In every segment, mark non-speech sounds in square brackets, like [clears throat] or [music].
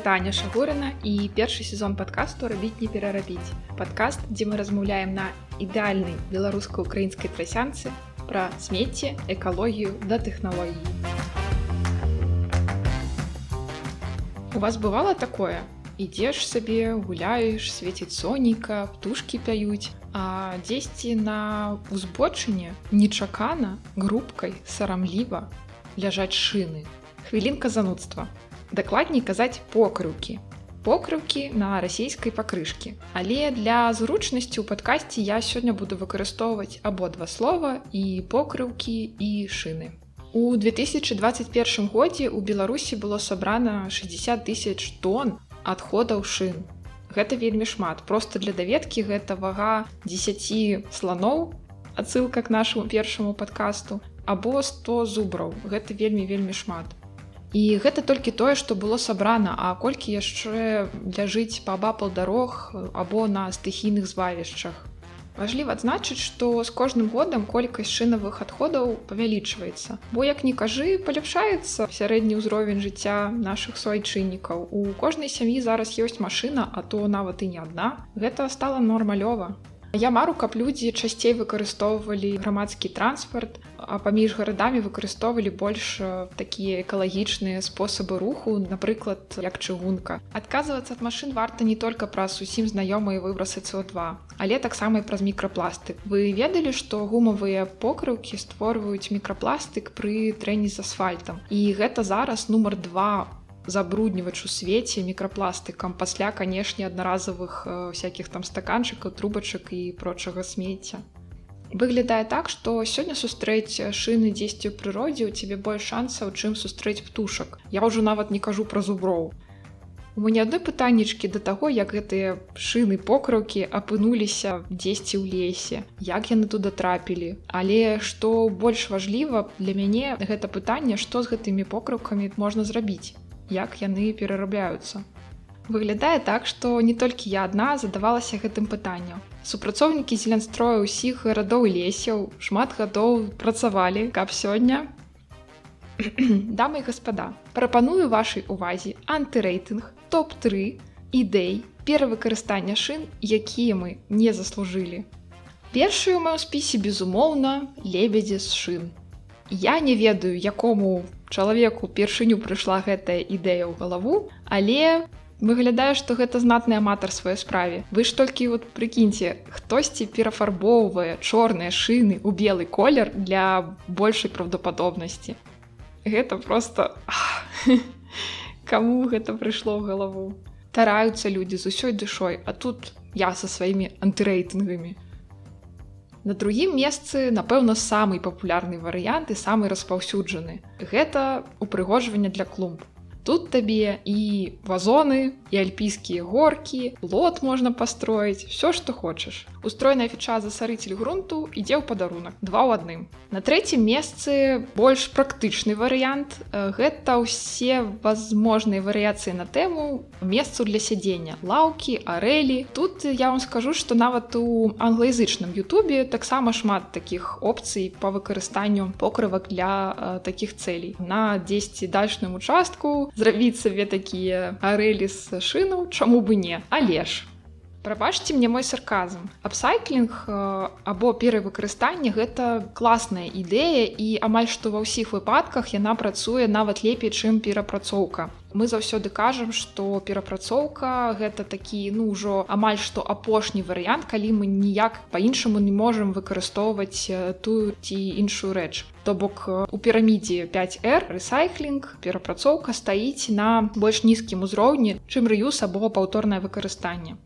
гэта Аня Шагурына і першы сезон падкасту рабіць не перарабіць. Падкаст, дзе мы размаўляем на ідэальнай беларуска-украінскай трасянцы пра смецце, экалогію да тэхналогіі. У вас бывала такое? Ідзеш сабе, гуляеш, свеціць соніка, птушкі пяюць, а дзесьці на узбочыне нечакана групкай сарамліва ляжаць шыны. Хвілінка занудства дакладней казаць покрыўкі покрыўкі на расійскай пакрышкі але для зручнасці ў падкасці я сёння буду выкарыстоўваць абодва слова і покрыўкі і шыны у 2021 годзе у беларусі было сабрана 60 тысяч тонн адходаў шын гэта вельмі шмат. Просто для даведкі гэта вага 10 слоноў адсылка к нашаму першаму падкасту або 100 зубраў гэта вельмі вельмі шмат І гэта толькі тое, што было сабрана, а колькі яшчэ ляжыць паабапал дарог або на стыхійных звавішчах. Важліва адзначыць, што з кожным годам колькасць шынавых адходаў павялічваецца. Бо як ні кажы, паляпшаецца сярэдні ўзровень жыцця нашых суайчыннікаў. У кожнай сям'і зараз ёсць машына, а то нават і не адна. Гэта стала нормалёва. Я мару, каб людзі часцей выкарыстоўвалі грамадскі транспарт, а паміж гарадамі выкарыстоўвалі больш такія экалагічныя спосабы руху, напрыклад, як чыгунка. Адказвацца ад машын варта не толькі праз усім знаёмыя выбрасы СО2, але таксама і праз мікрапластык. Вы ведалі, што гумавыя покрыўкі створваюць мікрапластык пры трэні з асфальтам. І гэта зараз нумар два забруднівач у свеце мікрапластыкам пасля канешне аднаразовых э, всякихх там стаканчыкаў трубачак і прочага смецця выглядае так что сёння сустрэць шыны дзесьці ў прыродзе у цябе больш шансаў чым сустрэць птушак я ўжо нават не кажу пра зуброў у мяне адны пытаннічкі да таго як гэтыя шыны покрыўкі апынуліся дзесьці ў лесе як яны туда трапілі. Але што больш важліва для мяне гэта пытанне што з гэтымі покрыўкамі можна зрабіць як яны перарабляюцца. Выглядае так, што не толькі я адна задавалася гэтым пытанням. Супрацоўнікі зеленстроя ўсіх гарадоў лесяў шмат гадоў працавалі, каб сёння. [clears throat] Дамы і гаспада, прапаную вашай увазе антырэйтынг топ-3 ідэй перавыкарыстання шын, якія мы не заслужылі. Першую ў маім спісе, безумоўна, лебедзі з шын. Я не ведаю, якому чалавеку першыню прыйшла гэтая ідэя ў галаву, але выглядае, што гэта знатны аматар сваёй справе. Вы ж толькі вот прыкіньце, хтосьці перафарбоўвае чорныя шыны ў белы колер для большай праўдападобнасці. Гэта просто [laughs] Каму гэта прыйшло ў галаву. Тараюцца людзі з усёй душой, а тут я са сваімі антырэйтынгамі. На другім месцы, напэўна, самы папулярны варыянт і самы распаўсюджаны. Гэта упрыгожванне для клумб. Тут табе і вазоны, і альпійскія горкі, лот можна пастроіць, все, што хочаш. Устроеная фіча засарыцель грунту ідзе ў падарунак два ў адным. На трэцім месцы больш практычны варыянт. Гэта ўсе возможныя варыяцыі на тэму месцу для сядзення, лаўкі, арэлі. Тут я вам скажу, што нават у англоязычным Ютубе таксама шмат такіх опцый па выкарыстанню покрывак для э, такіх цэлей. На 10 дальшным участку зрабіць сабе такія арэлі з шынаў чаму бы не але ж Прабачце мне мой сарказм. Апсайклінг або перавыкарыстанне гэта класная ідэя і амаль што ва ўсіх выпадках яна працуе нават лепей, чым перапрацоўка. Мы заўсёды кажам, што перапрацоўка гэта такі ну ўжо амаль што апошні варыянт, калі мы ніяк па-іншаму не можам выкарыстоўваць тую ці іншую рэч. То бок у пірамідзе 5R рэсайклінг, перапрацоўка стаіць на больш нізкім узроўні, чым рэюс або паўторнае выкарыстанне.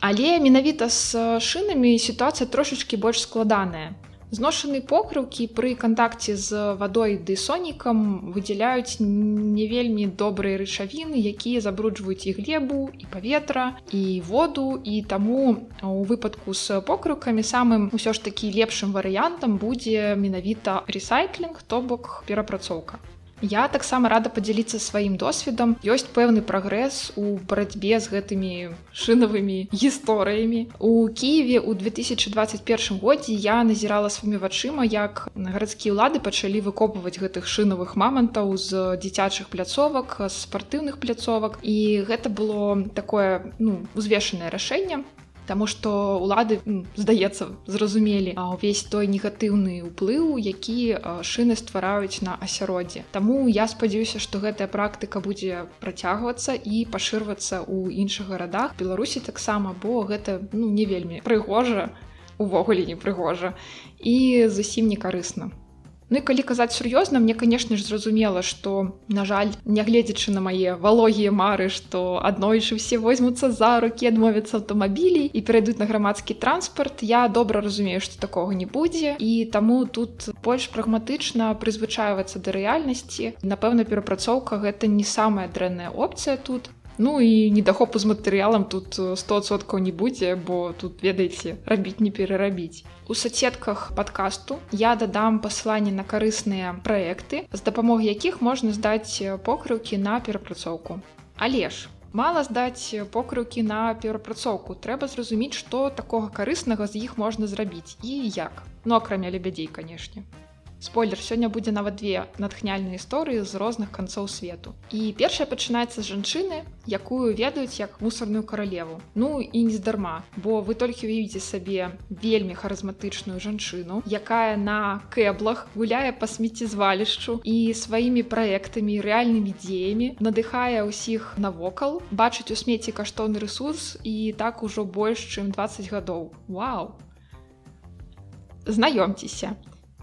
Але менавіта з шынамі сітуацыя трошачкі больш складаная. Зношаны покрыўкі пры кантакце з вадой ды сонікам выдзяляюць не вельмі добрыя рычавіны, якія забруджваюць і глебу, і паветра, і воду і таму у выпадку з покрыўкамі самым усё ж такі лепшым варыянтам будзе менавіта рэсайклінг, то бок перапрацоўка. Я таксама рада падзяліцца сваім досведам. Ёсць пэўны прагрэс у барацьбе з гэтымі шынавымі гісторыямі. У Киеве ў 2021 годзе я назірала сваімі вачыма, як гарадскія ўлады пачалі выкопваць гэтых шынавых мамантаў з дзіцячых пляцовак, з спартыўных пляцовак. І гэта было такое ну, узвешанае рашэнне. Таму што ўлады здаецца зразумелі ўвесь той негатыўны ўплыў, які шыны ствараюць на асяроддзе. Таму я спадзяюся, што гэтая практыка будзе працягвацца і пашырвацца ў іншых гарадах Беларусі таксама, бо гэта ну, не вельмі прыгожа увогуле не прыгожа і зусім не карысна. Ну і калі казаць сур'ёзна, мне канешне ж зразумела, што на жаль, нягледзячы на мае валогія мары, што аднойчы ўсе возьмуцца за рукі адмовяцца аўтамабілей і перайдуць на грамадскі транспарт. Я добра разумею, што такога не будзе. І таму тут больш прагматычна прызвычайвацца да рэальнасці. Напэўна, перапрацоўка гэта не самая дрэнная опцыя тут. Ну і недахопу з матэрыялам тут 100соткаў не будзе, бо тут ведаеце, рабіць не перарабіць. У сацетках падкасту я дадам пасланне на карысныя праекты, з дапамогай якіх можна здаць покрыўкі на перапрацоўку. Але ж, Мала здаць покрыўкі на перапрацоўку. трэба зразумець, што такога карыснага з іх можна зрабіць і як. Ну акрамя лебядзей, канешне спойлер сёння будзе нават две натхняльныя гісторыі з розных канцоў свету і першая пачынаецца з жанчыны якую ведаюць як мусорную каралеву ну і нездарма бо вы толькі уявіце сабе вельмі харызматычную жанчыну якая на кэблах гуляе па смеццезвалішчу і сваімі праектамі рэальнымі дзеямі надыхае ўсіх навокал бачыць у смеці каштоўны рэсурс і так ужо больш чым 20 гадоў Вау! Знаёмцеся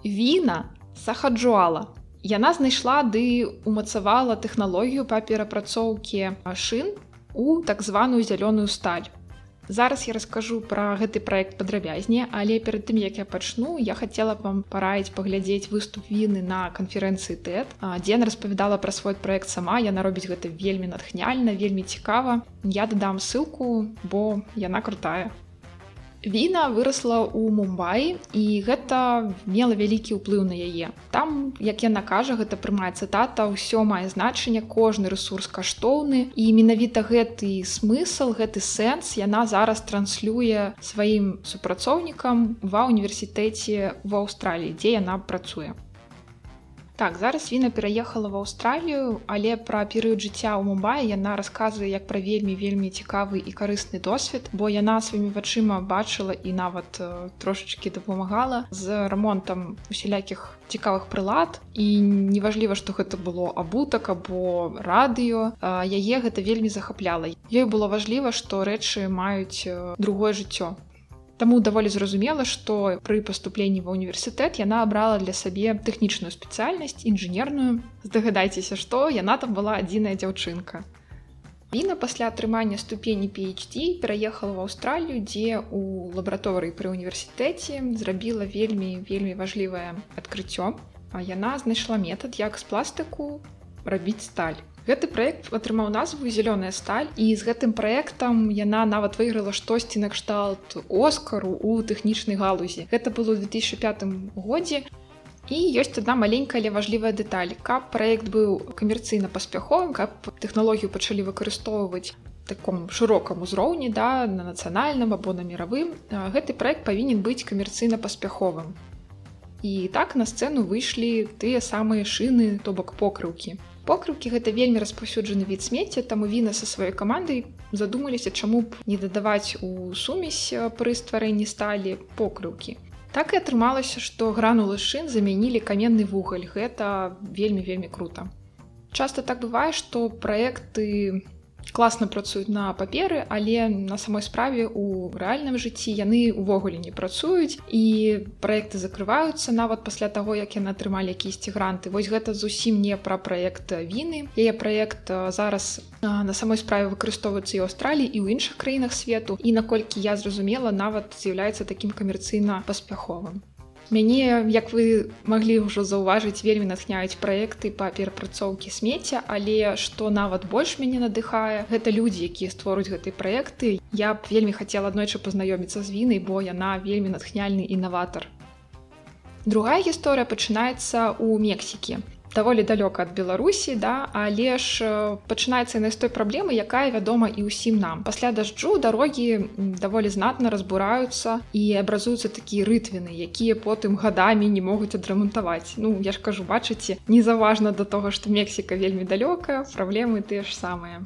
Віна сахаджуала. Яна знайшла ды умацавала тэхналогію па перапрацоўкі шын у так званую зялёную сталь. Зараз я раскажу пра гэты праект падрабязней, але перад тым як я пачну, я хацела вам параіць паглядзець выступ віны на канферэнцыі тэт. Дзен распавядала пра свой праект сама, яна робіць гэта вельмі натхняльна, вельмі цікава. Я дадам ссылку, бо яна крутая. Віна вырасла ў Мумбаі і гэта мела вялікі ўплыў на яе. Там, як яна кажа, гэта прымае цытата, ўсё мае значанне, кожны рэсурс каштоўны і менавіта гэты смысл, гэты сэнс яна зараз транслюе сваім супрацоўнікам ва ўніверсітэце в Аўстраліі, дзе яна працуе. Так зараз Віна пераехала в Аўстралію, але пра перыяд жыцця ў Мумбаі яна расказвае як пра вельмі вельмі цікавы і карысны досвед, бо яна сваімі вачыма бачыла і нават трошачкі дапамагала з рамонтам усялякіх цікавых прылад і неважліва, што гэта было абутак або радыё. яе гэта вельмі захапляла. Ёй было важліва, што рэчы маюць другое жыццё. Таму даволі зразумела, што пры паступленні ва ўніверсітэт яна абрала для сабе тэхнічную спецыяльнасць інжынерную. Здагадайцеся, што яна там была адзіная дзяўчынка. Віна пасля атрымання ступені PhD пераехала в Аўстралію, дзе у лабараторыі пры універсітэце зрабіла вельмі вельмі важлівае адкрыццё. Яна знайшла метад, як з пластыку рабіць сталь гэты проект атрымаў назву зялёная сталь і з гэтым праектам яна нават выйграла штосьці накшталт оскару у тэхнічнай галузі. Гэта было ў 2005 годзе. І ёсць одна маленькая але важлівая дэталь. Каб проект быў камерцыйна паспяховым каб тэхналогію пачалі выкарыстоўваць таком шырокам узроўні да на нацыянальным або на мировым гэты проект павінен быць камерцыйна паспяховым. І так на сцэну выйшлі тыя самыя шыны то бок покрыўкі покрыўкі гэта вельмі распаўсюджаны від смецця таму віна са сваёй камандай задумаліся чаму б не дадаваць у сумесь пры стварэнні сталі покрыўкі. Так і атрымалася што гранулы шын замянілі каменны вугаль. Гэта вельмі вельмі круто часто так бывае што праекты у класна працуюць на паперы але на самой справе у рэальным жыцці яны увогуле не працуюць і праекты закрываюцца нават пасля таго як яны атрымалі якісьці гранты. Вось гэта зусім не пра праект віны. Яе праект зараз на самой справе выкарыстоўваецца і аўстраліі і ў іншых краінах свету. І наколькі я зразумела нават з'яўляецца такім камерцыйна паспяховым Мяне, як вы маглі ўжо заўважыць, вельмі натхняюць праекты па перапрацоўкі смецця, але што нават больш мяне надыхае, гэта людзі, якія створаць гэтыя праекты. Я б вельмі хацела аднойчы пазнаёміцца з вінай, бо яна вельмі натхняльны інаватар. Другая гісторыя пачынаецца ў Мексікі. Даволі далёка ад беларусі да але ж пачынаецца на з той праблемы якая вядома і ўсім нам. Пасля дажджу дарогі даволі знатна разбураюцца і абразуюцца такія рытвіны якія потым гадамі не могуць адрамантаваць. Ну я ж кажу бачыце незаважна да того што мексіка вельмі далёка праблемы тыя ж самыя.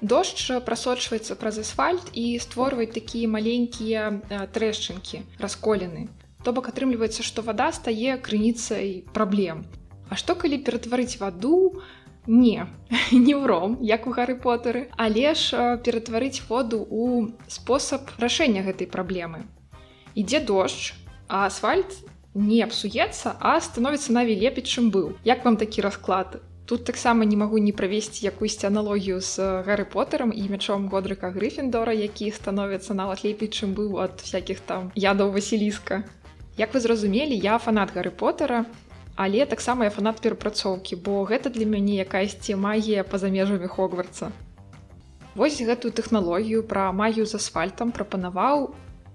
Дождж прасочваецца праз асфальт і створваць такія маленькія трэшчынкі расколены то бок атрымліваецца што вада стае крыніцай праблем А што калі ператварыць ваду не [laughs] не ўром як у гары потары але ж ператварыць воду у спосаб рашэння гэтай праблемы. Ідзе дождж а асфальт не псуецца а становіцца наві лепей чым быў. Як вам такі расклад? Тут таксама не магу не правесці якуйсьці аналогію з гары потарам і мячом годрыка грыфендора які становіцца нават лепей чым быў ад всякихх там ядаў васіліска. Як вы зразумелі я фанат гары потара але таксама я фанат перапрацоўкі бо гэта для мяне якаясьці магія па-за межамі хогварца Вось гэтую тэхналогію пра магію з асфальтам прапанаваў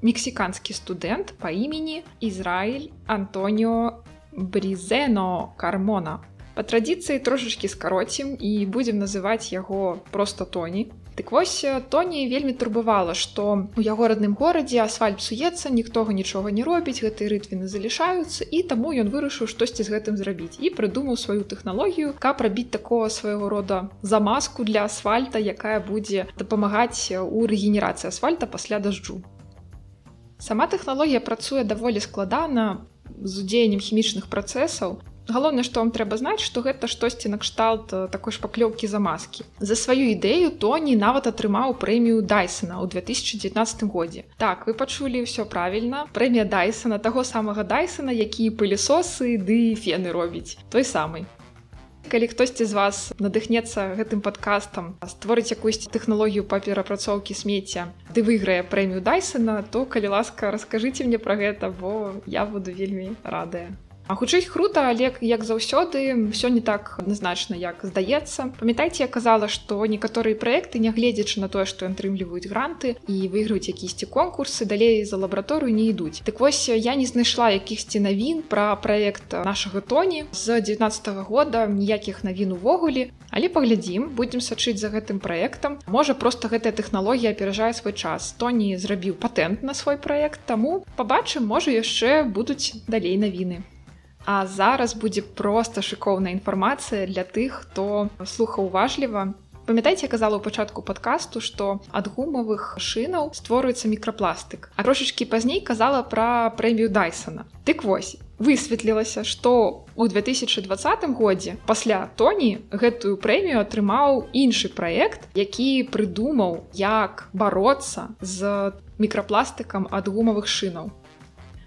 мексіканскі студэнт па імені Ізраіль Антоніо брізено кармона па традыцыі трошачкі скароцім і будзем называць яго просто тоні Дык вось Тоні вельмі турбавала, што у яго родным горадзе асфальт псуецца, ніхто нічога не робіць, гэтыя рытвіны залішаюцца і таму ён вырашыў штосьці з гэтым зрабіць і прыдумаў сваю тэхналогію, каб рабіць такого свайго рода замазку для асфальта, якая будзе дапамагаць у рэгенерацыі асфальта пасля дажджу. Сама тэхналогія працуе даволі складана з удзеяннем хімічных працэсаў, галоўнае што вам трэба знаць што гэта штосьці накшталт э, такой шпаклёўкі за маскі за сваю ідэю тоні нават атрымаў прэмію дайсона ў 2019 годзе. Так вы пачулі ўсё правільна. Прэмія дайсона таго самага дайсона які пылесосы ды фены робіць. Той калі хтосьці з вас надыхнецца гэтым падкастам створыць якусь тэхналогію па перапрацоўкі смецця ды выйграе прэмію дайсона то калі ласка раскажыце мне пра гэта бо я буду вельмі радая А хутчэй круто, але як заўсёды ўсё не так адназначна, як здаецца. Памятайце, я казала, што некаторыя праекты, нягледзячы на тое, што атрымліваюць гранты і выйграюць якісьці конкурсы, далей за лабараторыю не ідуць. Дык вось я не знайшла якіхсьці навін пра праект нашага тоні з 19 -го года ніякіх навін увогуле. Але паглядзім, будзем сачыць за гэтым праектам. Можа проста гэтая тэхналогія аперажае свой час. Тоні зрабіў патэнт на свой праект, таму пабачым, можа яшчэ будуць далей навіны. А зараз будзе проста шыкоўная інфармацыя для тых, хто слуха уважліва. Памятайце, казала ў пачатку падкасту, што ад гумавых шынаў створюецца мікрапластык. А трошачкі пазней казала пра прэмію Дайсона. Дык вось, высветлілася, што ў 2020 годзе пасля Тоні гэтую прэмію атрымаў іншы праект, які прыдумаў, як бароцца з мікрапластыкам ад гумавых шынаў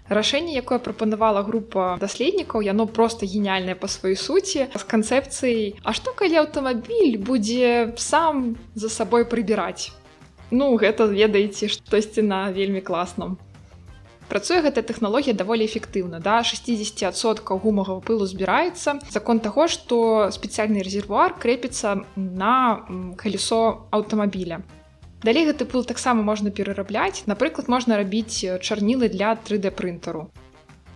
рашэнне якое прапанавала група даследнікаў яно просто гениальнае по сваёй суці з канцэпцыяй А што калі аўтамабіль будзе сам за сабой прыбіраць? Ну гэта ведаеце штосьці на вельмі класном працуе гэтая тэхналогія даволі эфектыўна да? 60соткаў гумавага пылу збіраецца. Закон таго што спецыяльны рэзервуар крэпіцца на калесо аўтамабіля Далей гэты пыл таксама можна перарабляць. Напрыклад, можна рабіць чарнілы для 3D прынтару.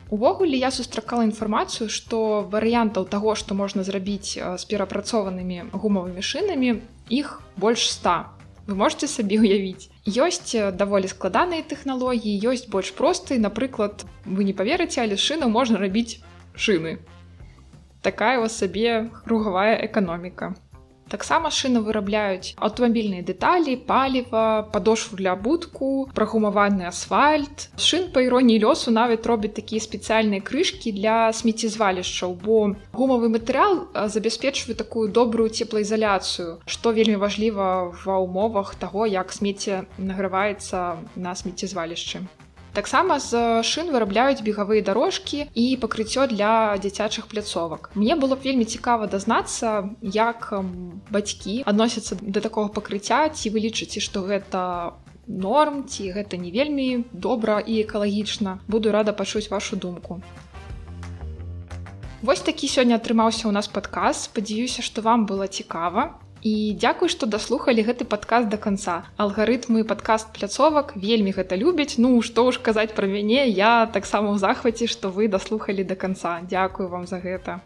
Увогуле я сустракала інфармацыю, што варыянтаў таго, што можна зрабіць з перапрацованымі гумавымі шынамі, іх больш 100. Вы можете сабе уявіць. Ёсць даволі складаныя тэхналогіі, ёсць больш простыя, напрыклад, вы не паверыце, але шыну можна рабіць шыны. Такая у сабе кругавая эканоміка таксама шыны вырабляюць аўтамабільныя дэталі паліва падошву для будку прагумаваны асфальт. Шын па іроніі лёсу нават робяць такія спецыяльныя крышкі для смеццезвалішчаў бо гумавы матэрыял забяспечвае такую добрую цеплаізаляцыю што вельмі важліва ва ўмовах таго як смецце награваецца на смеццезвалішчы таксама з шын вырабляюць бегавыя дарожкі і пакрыццё для дзіцячых пляцовак. Мне было б вельмі цікава дазнацца як бацькі адносяцца да такога пакрыцця ці вы лічыце што гэта норм ці гэта не вельмі добра і экалагічна. Буду рада пачуць вашу думку. Вось такі сёння атрымаўся ў нас падказ. Спадзяюся што вам было цікава і дзякуй што даслухалі гэты падказ да канца. Алгарытмы падкаст пляцовак вельмі гэта любяць. Ну што ж казаць пра мяне я таксама ў захваце што вы даслухалі да канца. Дзякую вам за гэта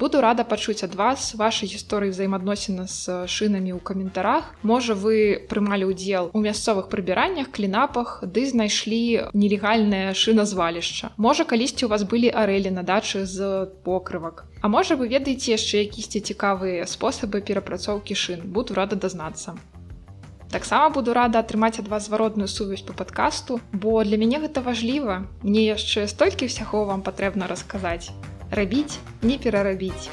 буду рада пачуць ад вас вашай гісторыі взаемаадносіна з шынамі ў каментарах. Можа вы прымалі ўдзел у мясцовых прыбіраннях клінапах ды знайшлі нелегальнае шыназвалішча. Можа калісьці у вас былі арэлі на дачы з покрывак. А можа вы ведаеце яшчэ якісьці цікавыя спосабы перапрацоўкі шын. Буду рада дазнацца. Таксама буду рада атрымаць ад вас зваротную сувязь по падкасту бо для мяне гэта важліва. Мне яшчэ столькі ўсяго вам патрэбна расказаць рабіць не перарабіць